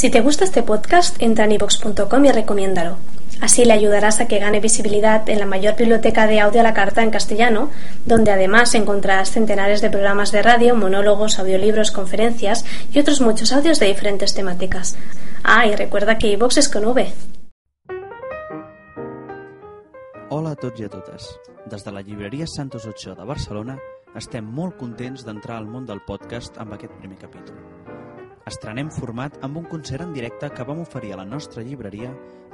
Si te gusta este podcast, entra en ivox.com y recomiéndalo. Así le ayudarás a que gane visibilidad en la mayor biblioteca de audio a la carta en castellano, donde además encontrarás centenares de programas de radio, monólogos, audiolibros, conferencias y otros muchos audios de diferentes temáticas. Ah, y recuerda que iVox es con V. Hola a tots i a la llibreria Santos Ochoa de Barcelona estem molt contents d'entrar al món del podcast amb aquest primer capítol. Estrenem format amb un concert en directe que vam oferir a la nostra llibreria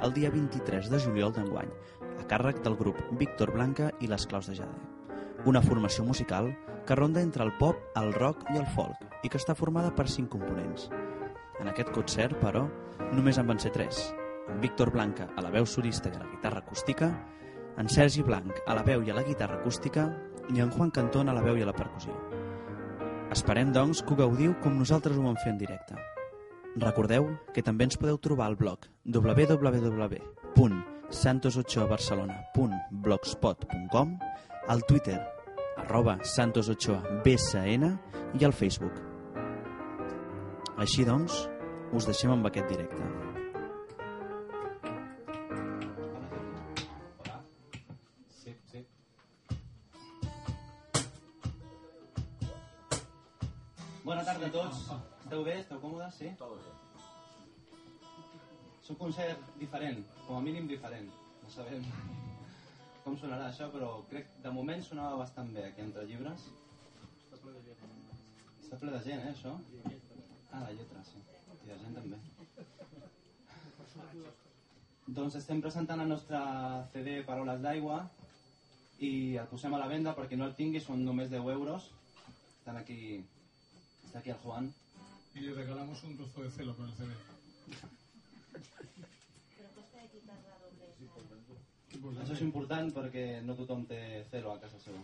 el dia 23 de juliol d'enguany, a càrrec del grup Víctor Blanca i les Claus de Jade. Una formació musical que ronda entre el pop, el rock i el folk i que està formada per cinc components. En aquest concert, però, només en van ser tres. En Víctor Blanca a la veu solista i a la guitarra acústica, en Sergi Blanc a la veu i a la guitarra acústica i en Juan Cantón a la veu i a la percussió. Esperem, doncs, que ho gaudiu com nosaltres ho vam fer en directe. Recordeu que també ens podeu trobar al blog www.santosochoabarcelona.blogspot.com al Twitter arroba santosochoabsn i al Facebook. Així doncs, us deixem amb aquest directe. Bona tarda a tots. Esteu bé? Esteu còmodes? Sí? Tot bé. És un concert diferent, com a mínim diferent. No sabem com sonarà això, però crec que de moment sonava bastant bé aquí entre llibres. Està ple de gent, eh, això? Ah, la lletra, sí. I de gent també. Doncs estem presentant el nostre CD Paroles d'aigua i el posem a la venda perquè no el tingui, són només 10 euros. Estan aquí, està aquí el Juan. Y le regalamos un trozo de celo con el CD. Això és important perquè no tothom té celo a casa seva.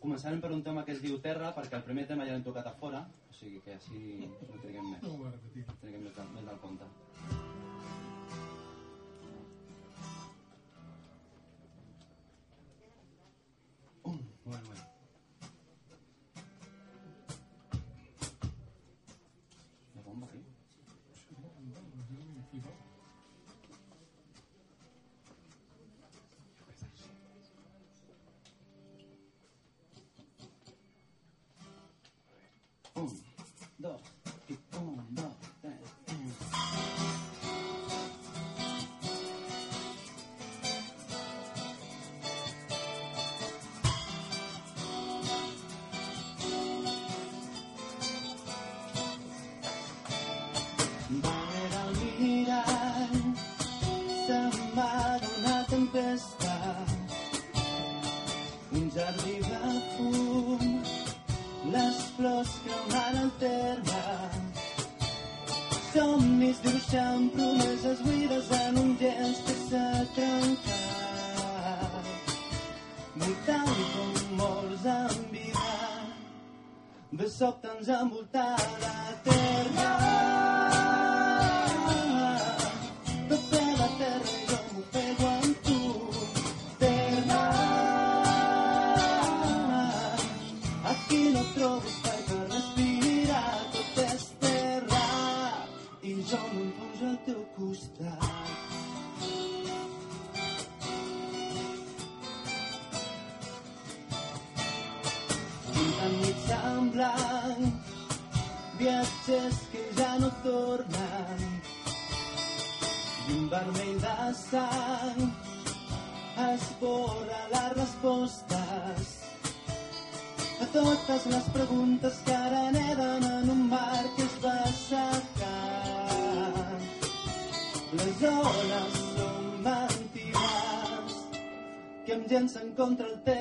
Començarem per un tema que es diu Terra, perquè el primer tema ja l'hem tocat a fora, o sigui que així no triguem més. No ho voy a repetir. Triguem més, del- més del compte. zamulta totes les preguntes que ara neden en un mar que es va assecar. Les ones són mentides que em llencen contra el terra,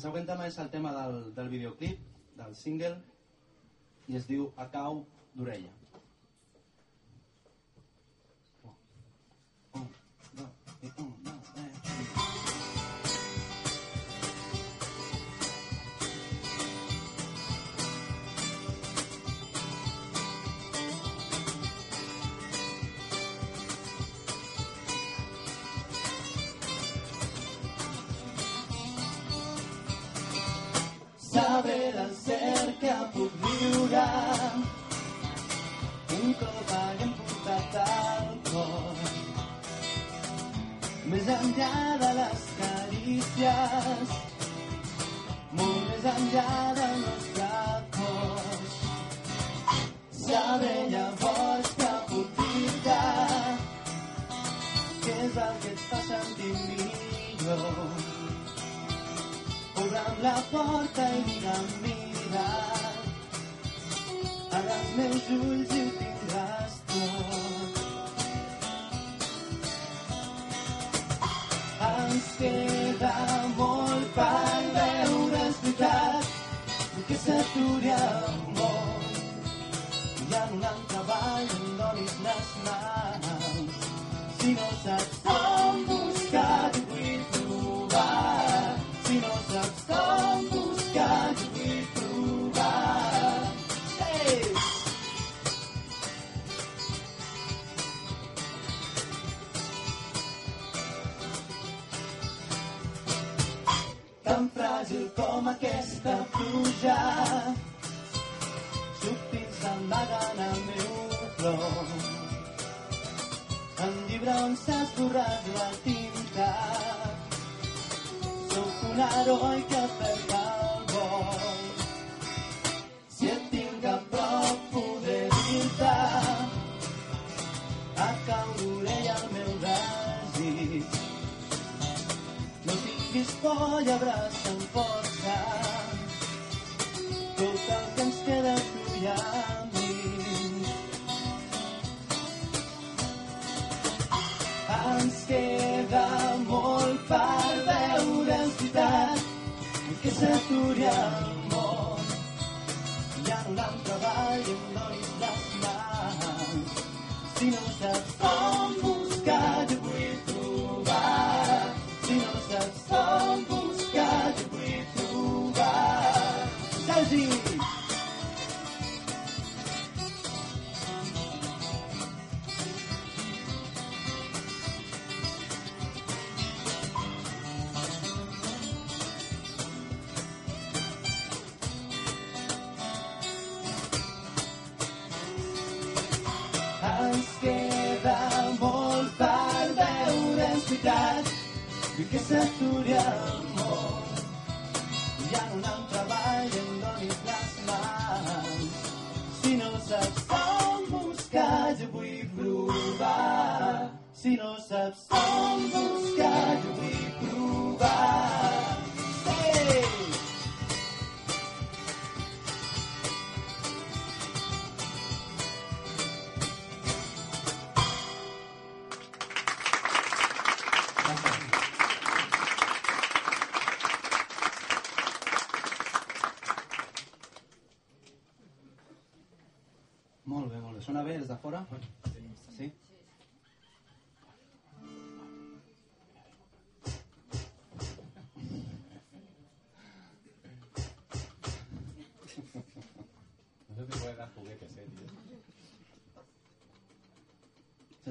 El següent tema és el tema del, del videoclip, del single, i es diu A cau d'orella. Un, dos, i un, que puc viure un cop haguem portat al cor més enllà de les carícies. Molt més enllà del nostre cos. Saber llavors que puc dir-te què és el que et fa sentir millor. Obre'm la porta i digue'm mira ara els meus ulls i ho tindràs tot ens queda molt per veure és veritat que s'aturi el món i en un ball em donis aquesta pluja. Subtil s'amaguen al meu plom. En llibre on s'ha esborrat la tinta. Sóc un heroi que perd el vol. Si et tinc a prop podré dir-te a cau d'orella el meu desig. No tinguis por i abraça'm queda molt per veure és veritat que s'aturi el món. I en un altre ball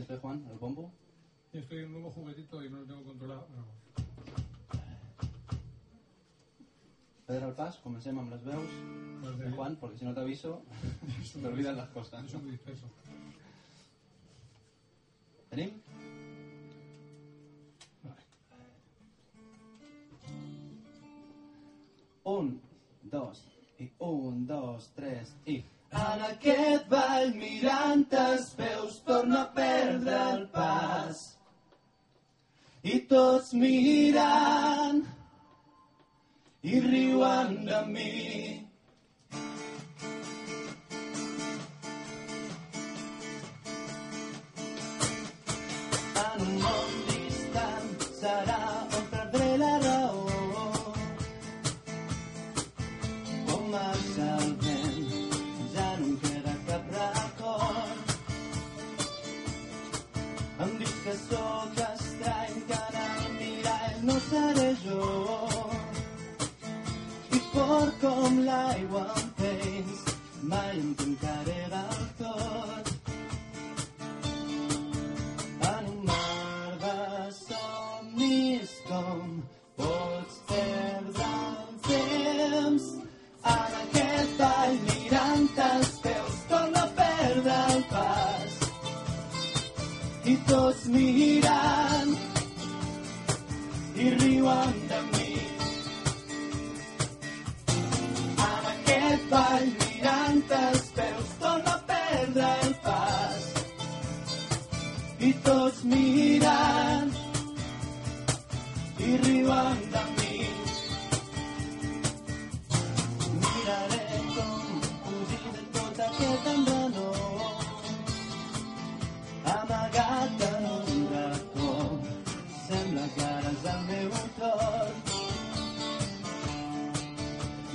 usted, Juan, el bombo? Yo estoy en un nuevo juguetito y no lo tengo controlado. Pedro al pas, comencem amb veus. Pues Juan, porque si no t'aviso, t'olvides les coses. Jo soc disperso. Tenim? Vale. Un, dos, y un, dos, tres, y. En aquest ball mirant els peus torno a perdre el pas. I tots mirant i riuen de mi.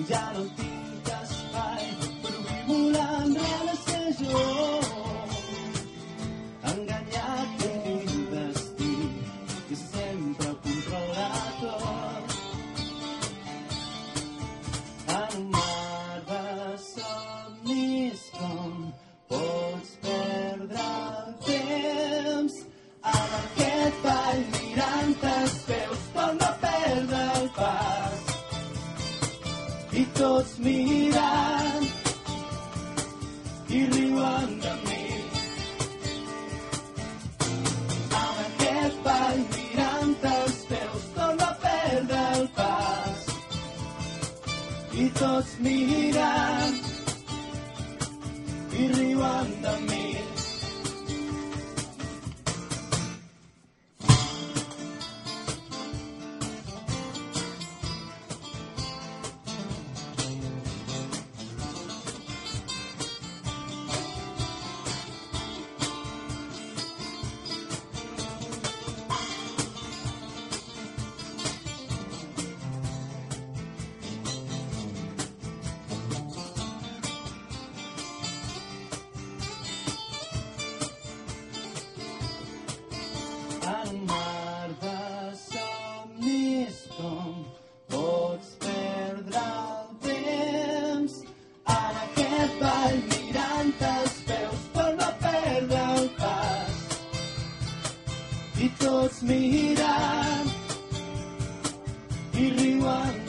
ya no tiene. 一缕万。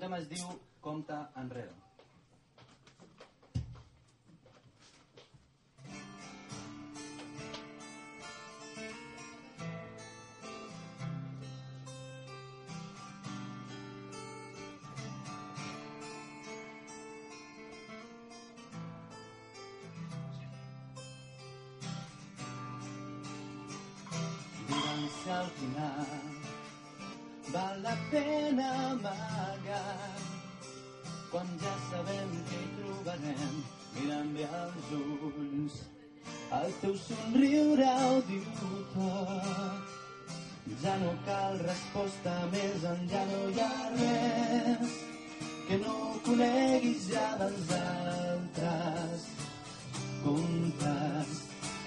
tema es diu compte enrere. Coneguis ja dels altres. Contes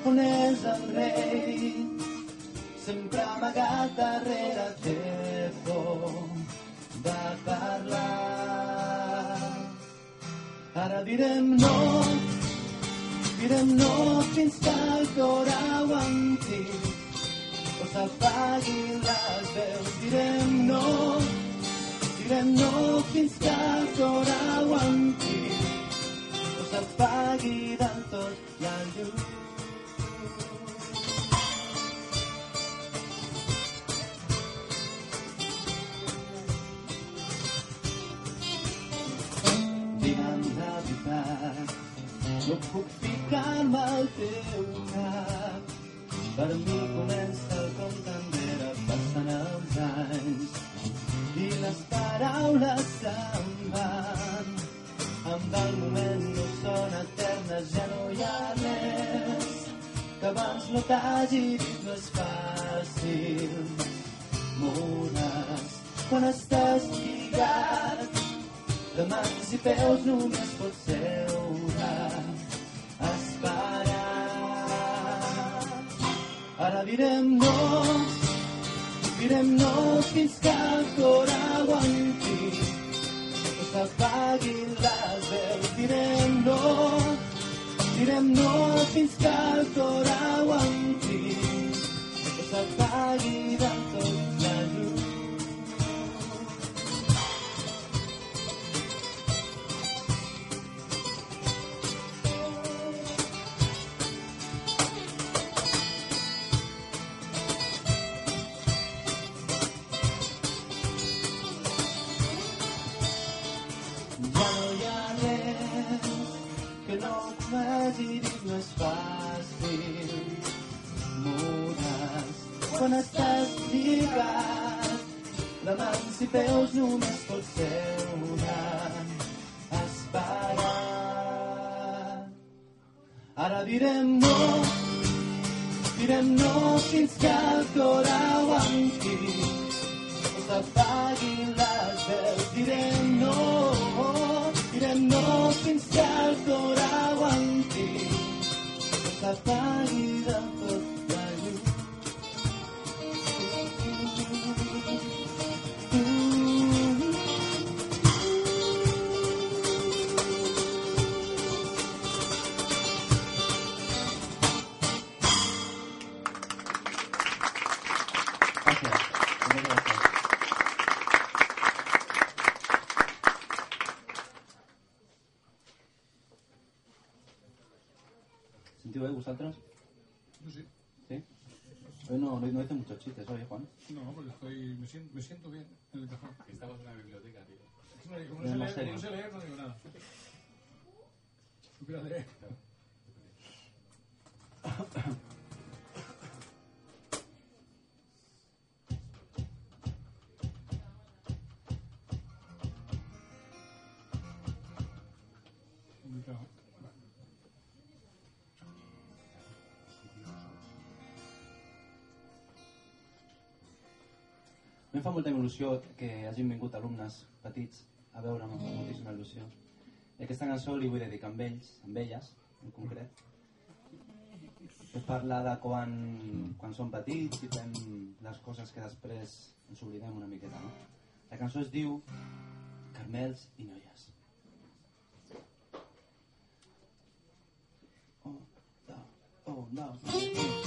on és el rei? Sempre amagat darrere té por de parlar. Ara direm no direm no fins que el cor aguanti o s'apaguin les veus direm no direm no fins que el cor aguanti o s'apagui del tot la llum Digue'm la veritat, no puc ficar-me al teu cap. Per mi comença el compte enrere, passen els anys i les paraules se'n van. Amb el moment no són eternes, ja no hi ha res que abans no t'hagi dit no és fàcil. Moures quan estàs lligat de mans i peus només pots seure esperar ara direm no direm no fins que el cor aguanti que s'apaguin les veus direm no direm no fins que el cor aguanti que s'apagui del tot peus només pots seure, esperar. Ara direm no, direm no fins que siento, bien en el cajón. Estamos en una biblioteca, tío. Que Como no, sé leer, como no sé leer, no digo nada. Leer. Complicado. Em fa molta il·lusió que hagin vingut alumnes petits a veure'm amb moltíssima il·lusió. I aquesta cançó li vull dedicar amb ells, amb elles, en concret. Que parla de quan, quan som petits i fem les coses que després ens oblidem una miqueta, no? La cançó es diu Carmels i noies. Oh, no, oh, no.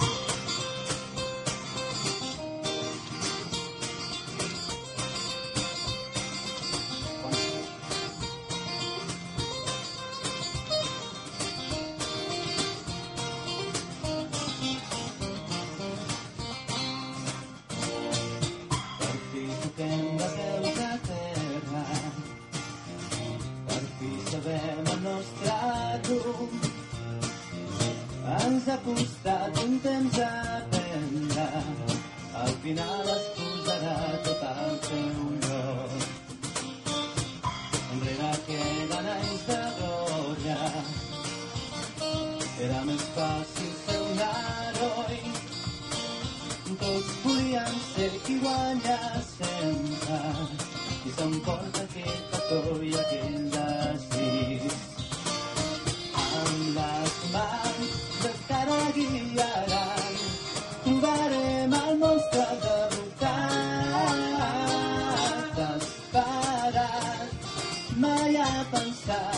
mai a pensar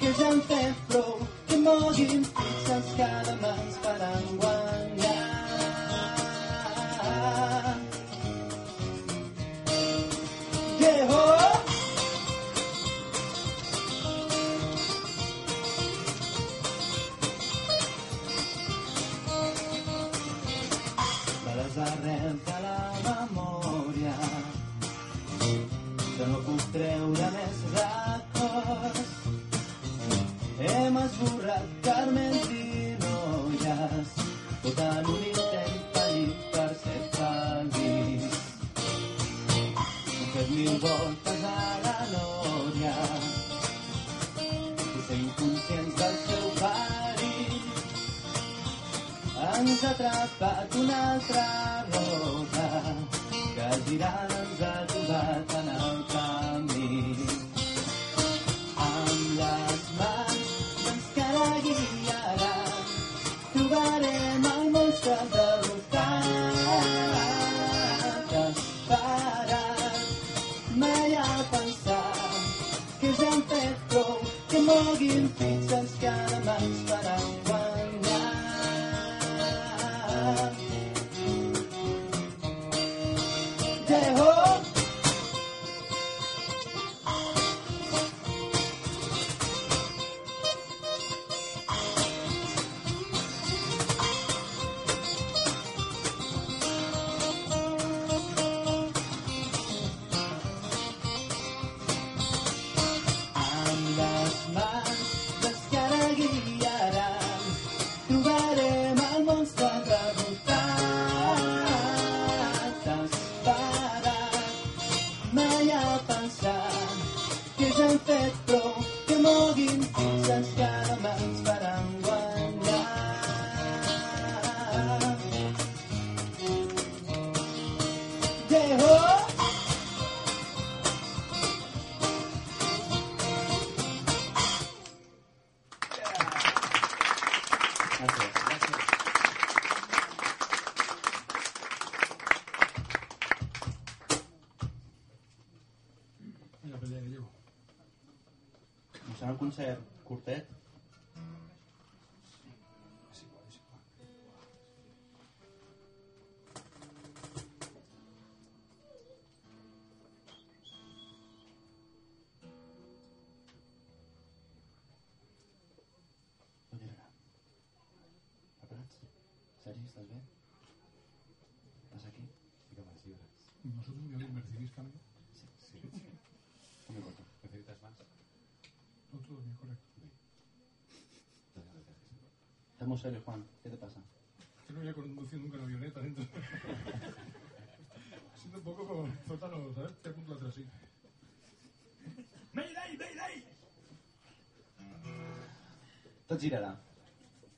que ja hem fet prou, que moguin pixes cada But pa' tu otra. historias, tal vez? ¿Estás aquí? Pica más libras. ¿Nosotros de hoy recibís cambio? Sí. Sí. sí. Muy corto. ¿Necesitas más? Otro bien, correcto. Sí. Estamos serios, Juan. ¿Qué te pasa? Yo no había conducido nunca una avioneta ¿eh? dentro. Siento un poco como sótano, ¿sabes? Te apunto atrás, sí. ¡Mayday, mayday! Tot girarà.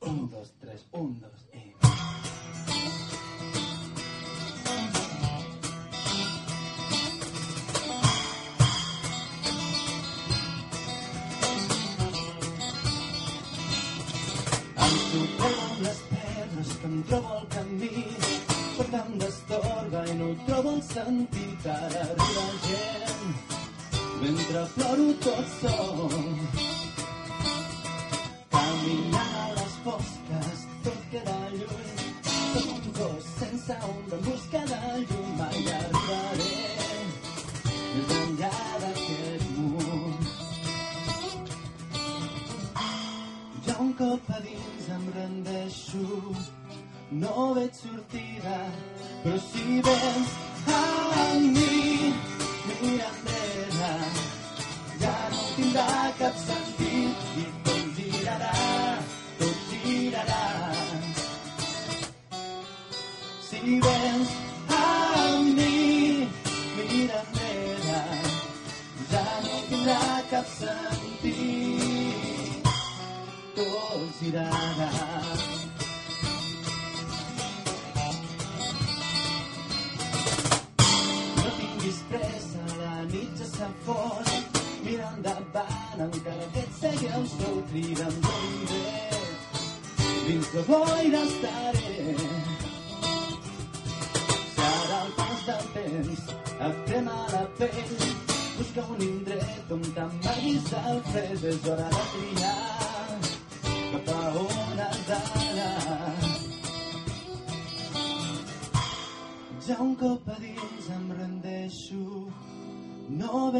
Un, dos, tres, un, dos, tres. sentit ara gent. Mentre ploro tot sol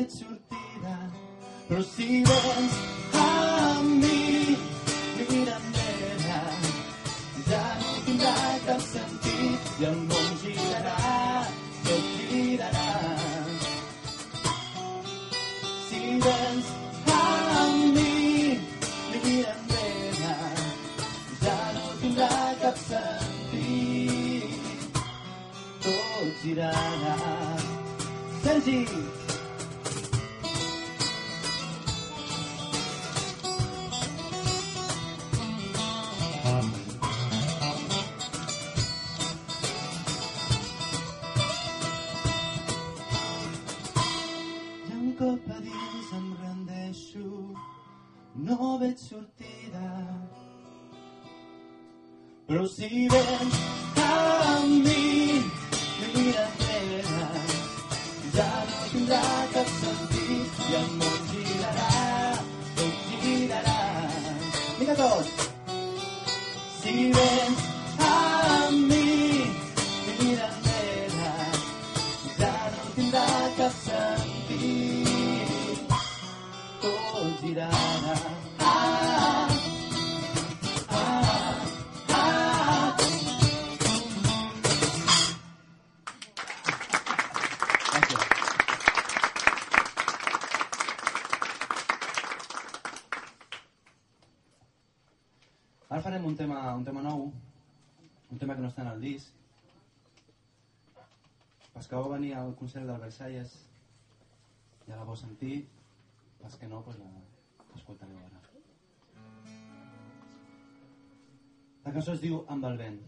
veig sortida, però si vens amb mi, mira enrere, ja no tindrà cap sentit i el món girarà, tot girarà. Si vens amb mi, mira enrere, ja no tindrà cap sentit tot girarà. Sergi! Però venir al concert del Versalles ja la vau sentir, els que no, doncs la l'escoltareu ara. La cançó es diu Amb el vent.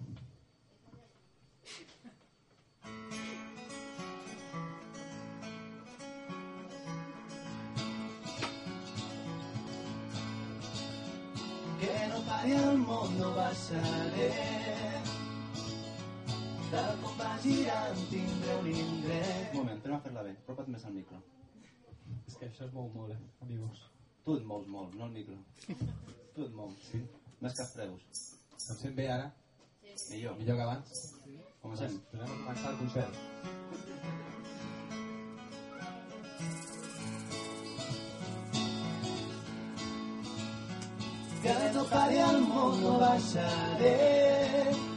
Que no pari el món, no baixaré. Tal com va girant, tindré un indret. Un moment, tornem a fer-la bé. Apropa't més al micro. És que això es mou molt, eh, amigos. Tu et mous molt, no el micro. Tu et mous. Sí. Més que els preus. Em sent bé ara? Millor. Millor que abans? Comencem. Tornem a començar el concert. Que no pari el món, no baixaré.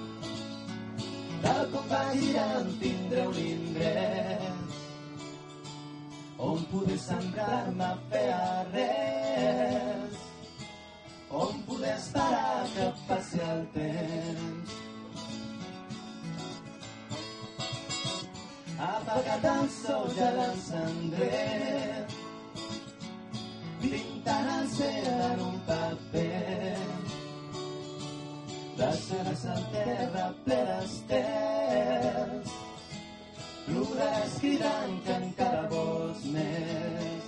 Tal com va girant, tindré un indret on poder sembrar-me fer res, on poder esperar que passi el temps. Apagat el sol ja l'encendré, pintant el cel en un paper. Deixaràs en terra ple d'estels, ploraràs cridant que encara vols més.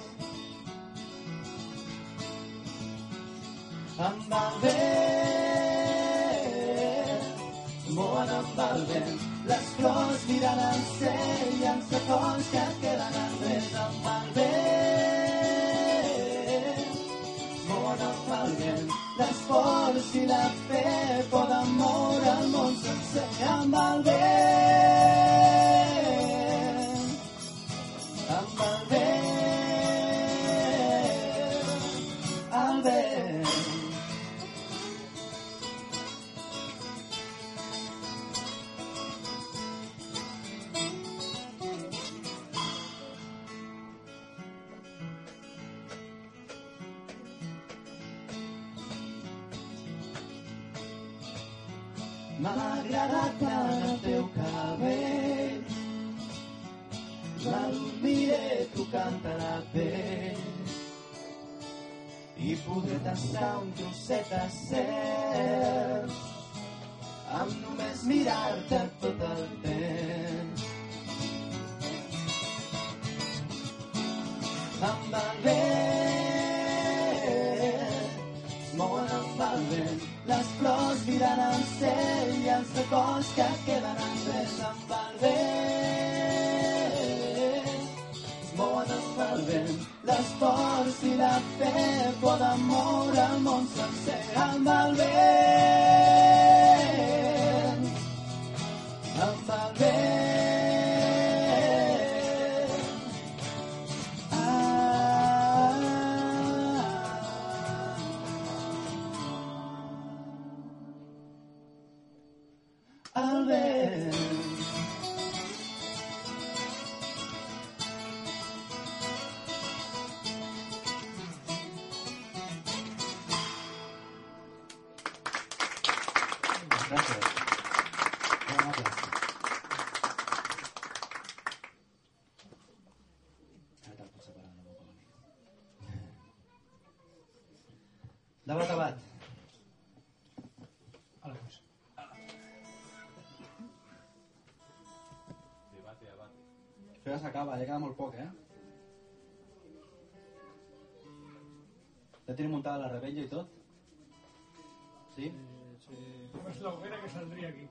Amb el vent, mouen amb el vent, les flors mirant al cel i els acords que queden enrere amb el vent. Mouen amb el vent, l'esforç i la fe poden moure el món sencer mica. Debat, debat. A la cosa. Això ja s'acaba, ja queda molt poc, eh? Ja tenim muntada la rebella i tot? Sí? Saldría aquí?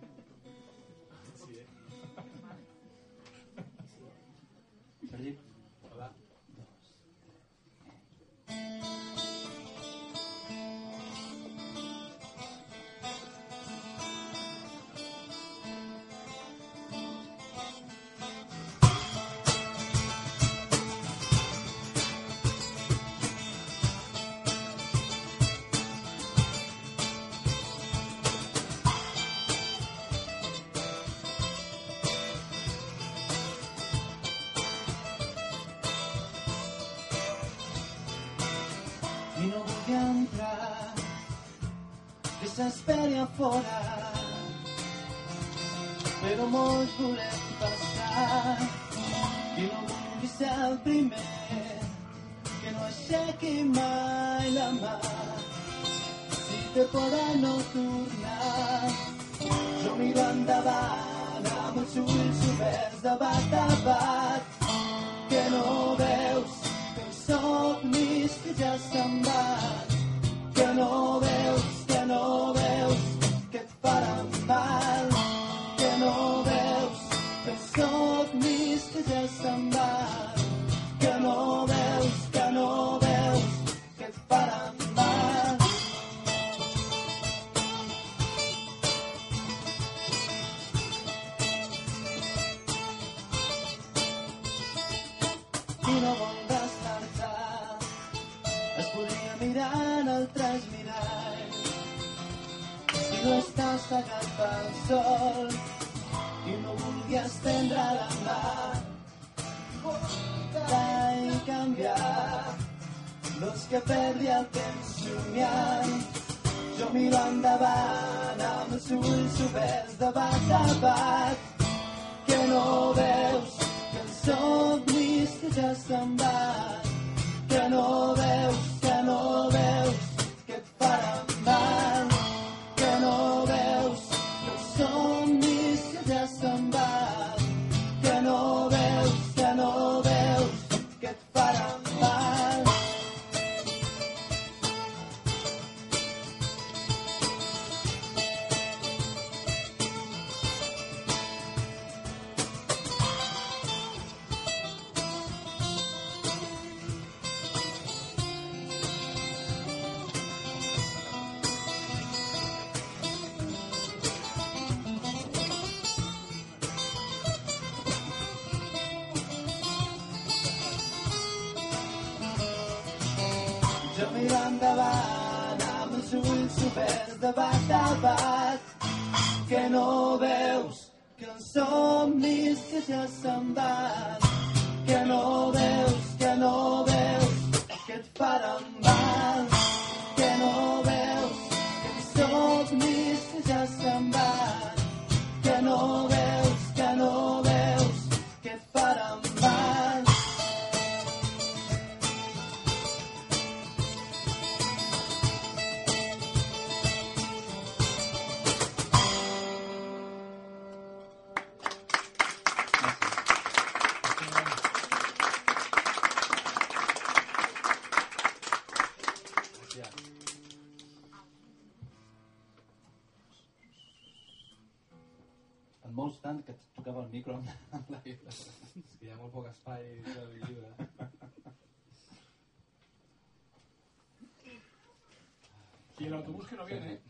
Fora però molts volem passar i no vulgui ser el primer. Que no aixequi mai la mà si té por de no tornar jo miro endavant amb els ulls oberts de bat a bat que no veus que els somnis que ja se'n van pel sol i no vulgui estendre la mà i canviar doncs que perdi el temps somiant jo miro endavant amb els ulls oberts de bat a bat que no veus que els somnis que ja se'n van que no veus, endavant amb els ulls oberts de bat a bat. Que no veus que els somnis que ja se'n van. Que no veus, que no veus que et faran mal. Que no veus que els somnis que ja se'n van. Que no veus, Y el autobús que no viene.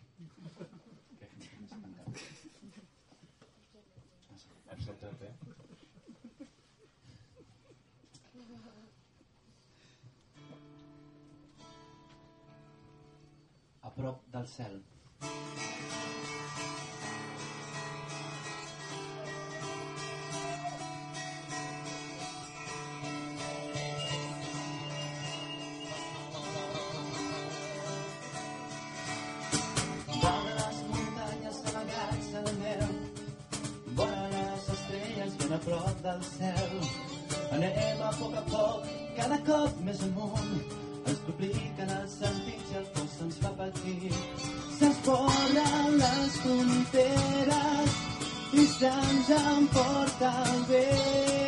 Anem a poc a poc, cada cop més amunt. Ens dupliquen els sentits i el cos se'ns fa patir. Se'ns volen les fronteres i se'ns emporta el vent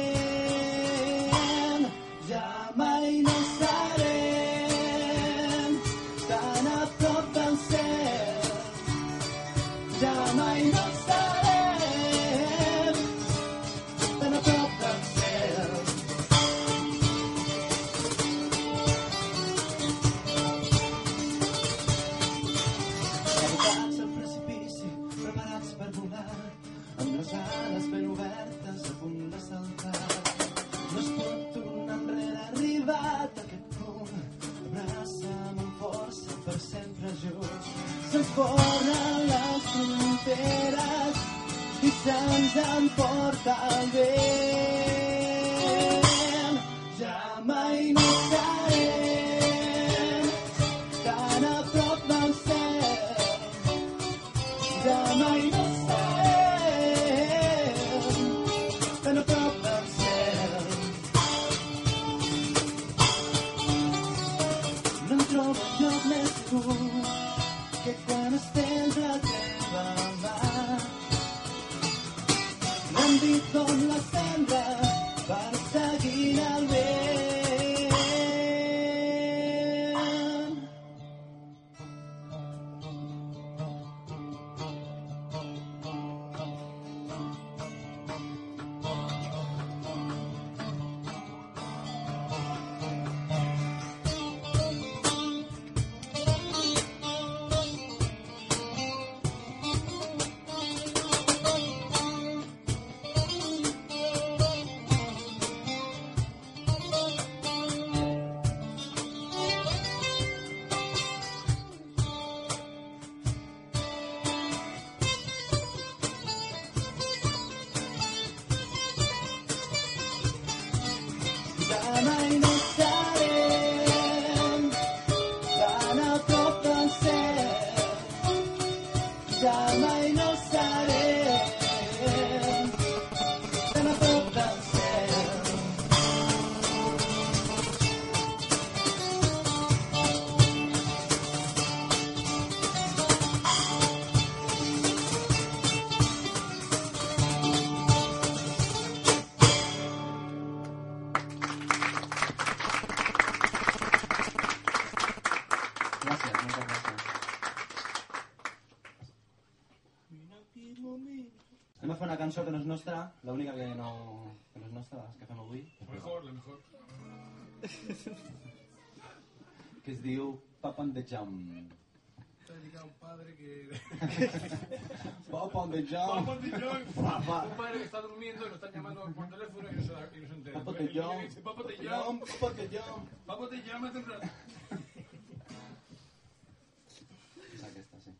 i se'ns emporta que no és nostra, l'única que no, que no és nostra, les que fem avui, Lo mejor, lo mejor. que es diu Pop on the Jump. Está dedicado a un padre que. Pop on the Jump. Papá de John. Papá. Un padre que está durmiendo y lo están llamando por teléfono y no se, y no se entera. Pop on the Jump. dice, Papá te llama. Pop on the Jump. Papá te llama temprano. És aquesta, sí.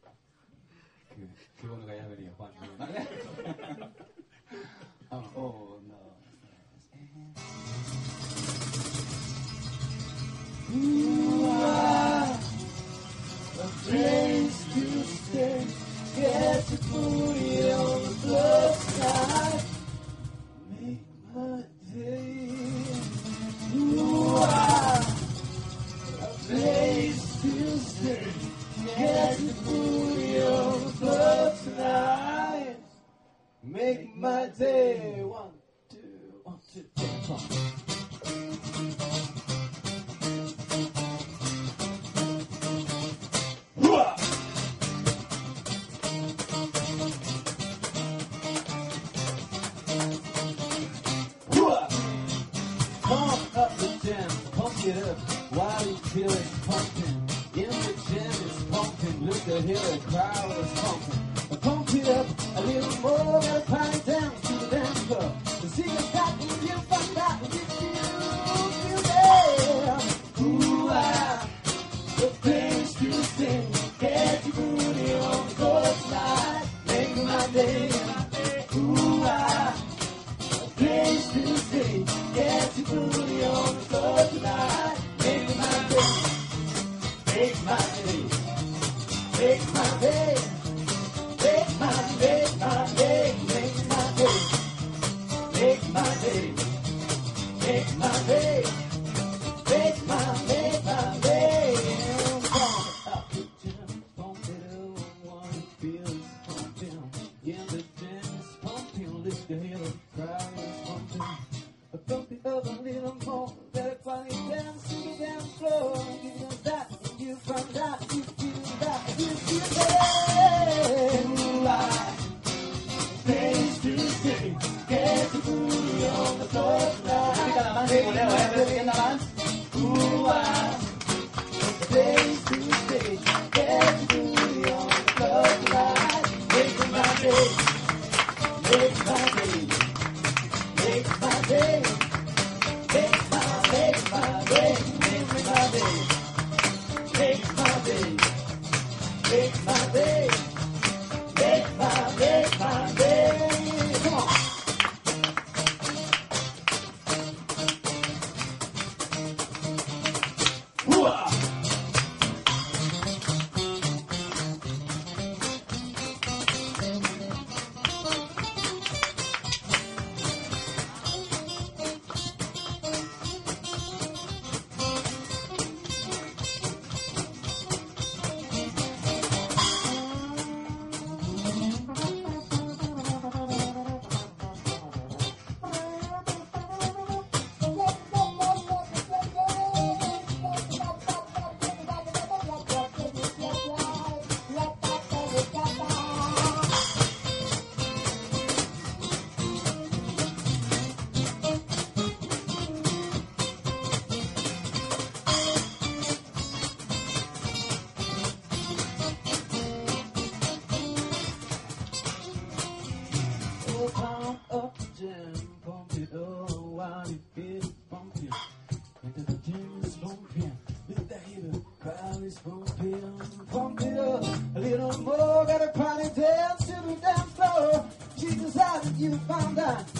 Qué, qué bueno que hayas venido, Juan. Vale? Ah, un, little Look.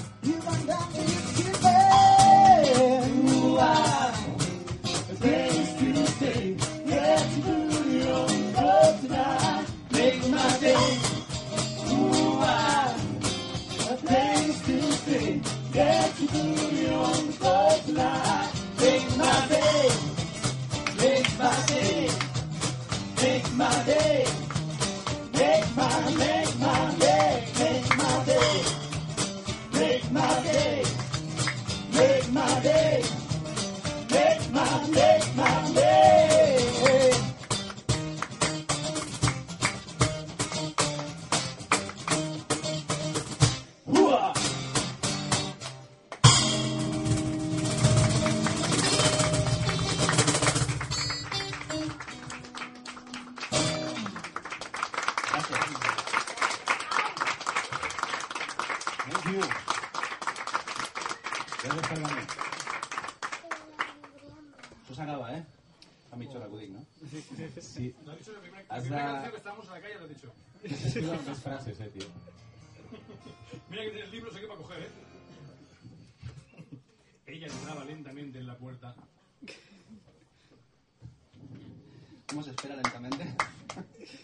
¿Cómo se espera lentamente?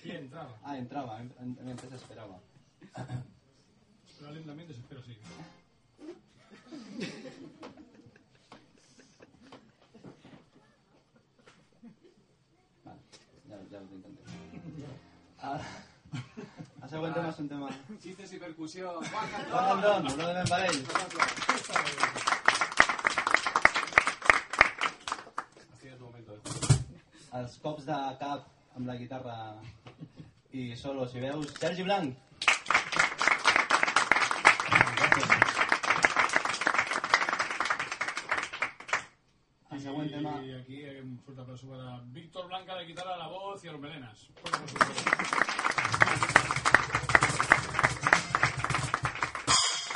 Sí, entraba. Ah, entraba, antes se esperaba. Pero lentamente se espera, sí. Vale, ya, lo intenté. Ahora, a tema un tema... els cops de cap amb la guitarra i solo, si veus, Sergi Blanc. El següent tema... I aquí em surt per sobre de Víctor Blanca de guitarra, la voz i los melenas.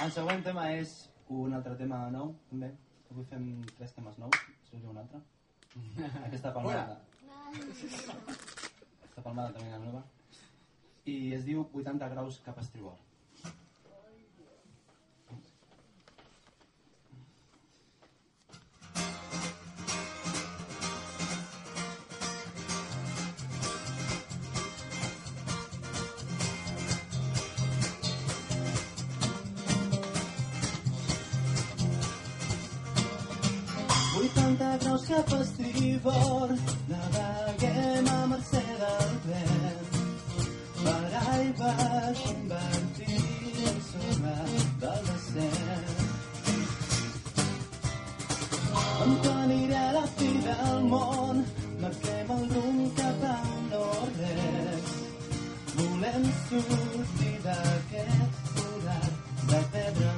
El següent tema és un altre tema nou, també. Avui fem tres temes nous, si us un altre. Aquesta palmada. Bueno. Aquesta palmada també era nova. I es diu 80 graus cap a estribord. Graus cap a estribord, naveguem a mercè del vent. Per aigua convertir en sorra del desert. On a la fi del món, marquem el rumb cap a un nord-est. Volem sortir d'aquest forat de pedra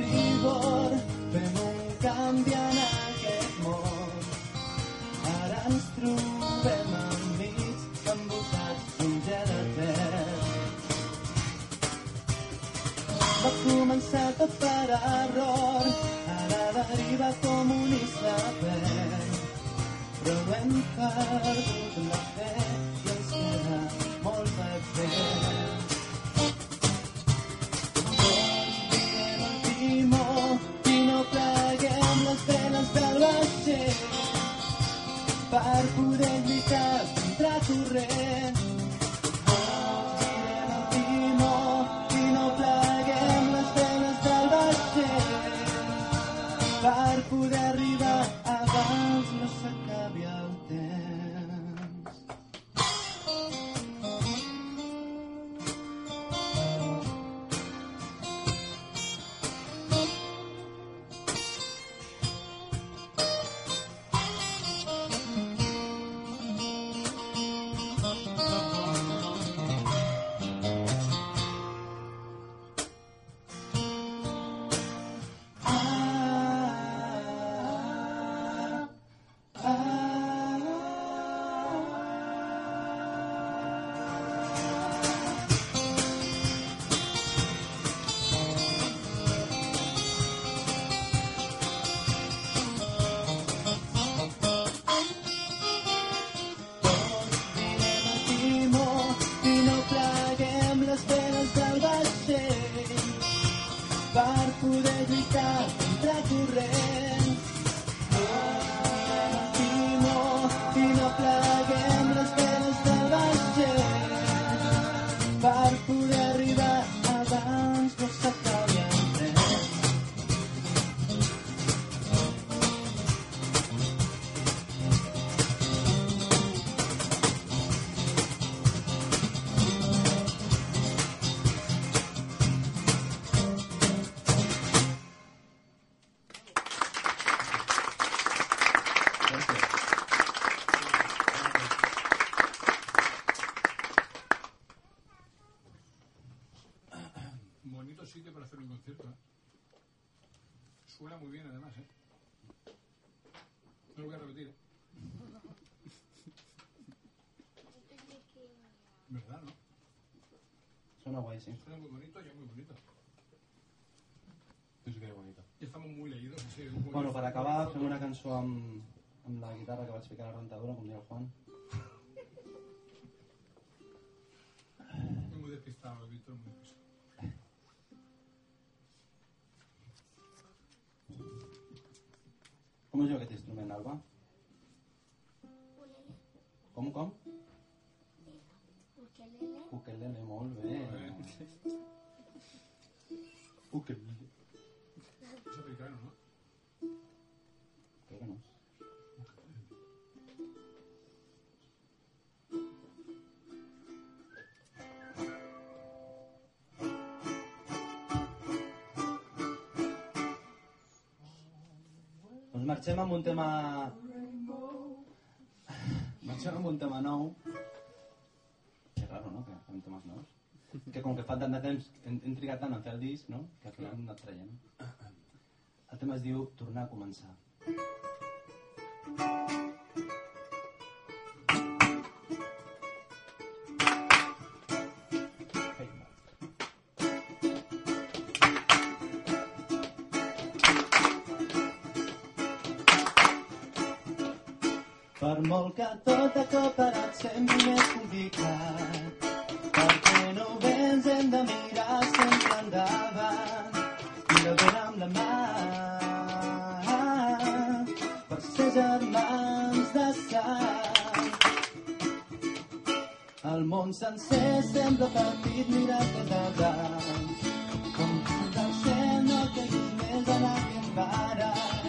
tot per error, ara deriva com un iceberg. Però no hem perdut la fe Suena guay, sí. Suena muy bonito y es muy bonito. Tu sí que eres bonito. Y estamos muy leídos. Así, un poco- Bueno, per acabar, fem una cançó amb, amb la guitarra que vaig ficar a la rentadora, com diu el Juan. Muy despistado, Víctor, muy despistado. Com es diu aquest instrument, Alba? Com, com? Ukelele, molt bé. Uh, sí. Pues un tema... Marxem amb un tema nou. Que raro, no?, que fem temes nous. que com que fa tant de temps hem, hem trigat tant a fer el disc no? que al final no anat traiem el tema es diu Tornar a començar. Per molt que tot ha cop sempre sent més complicat germans de sang. El món sencer sembla petit mirat des de dalt. Com del cel no caiguis més a la que em.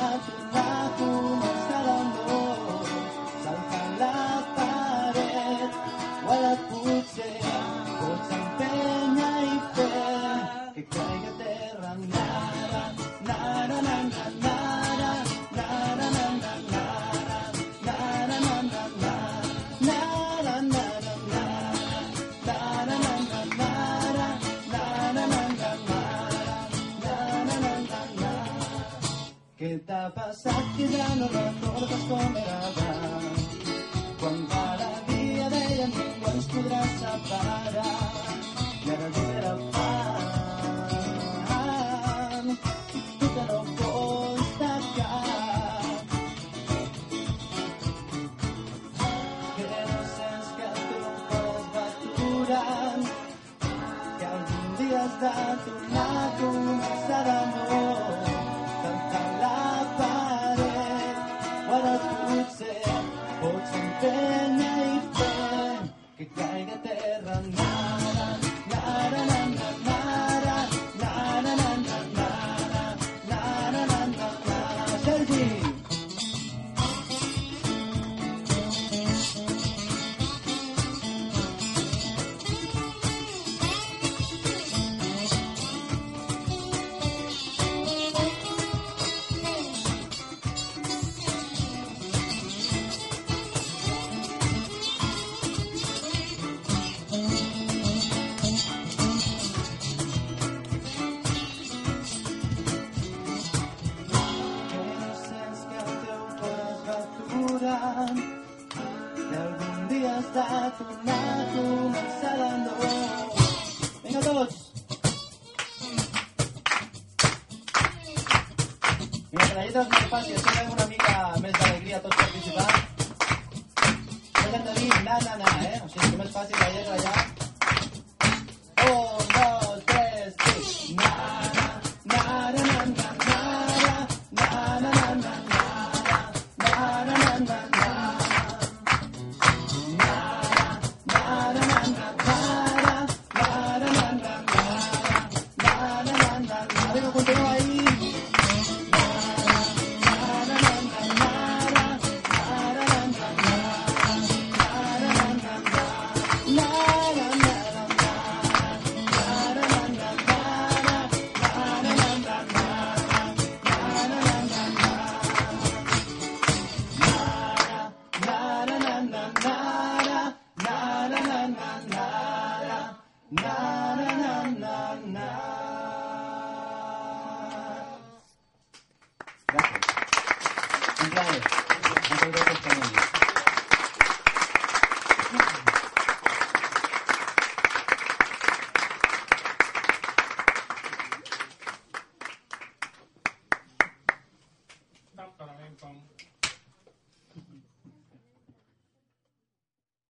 love.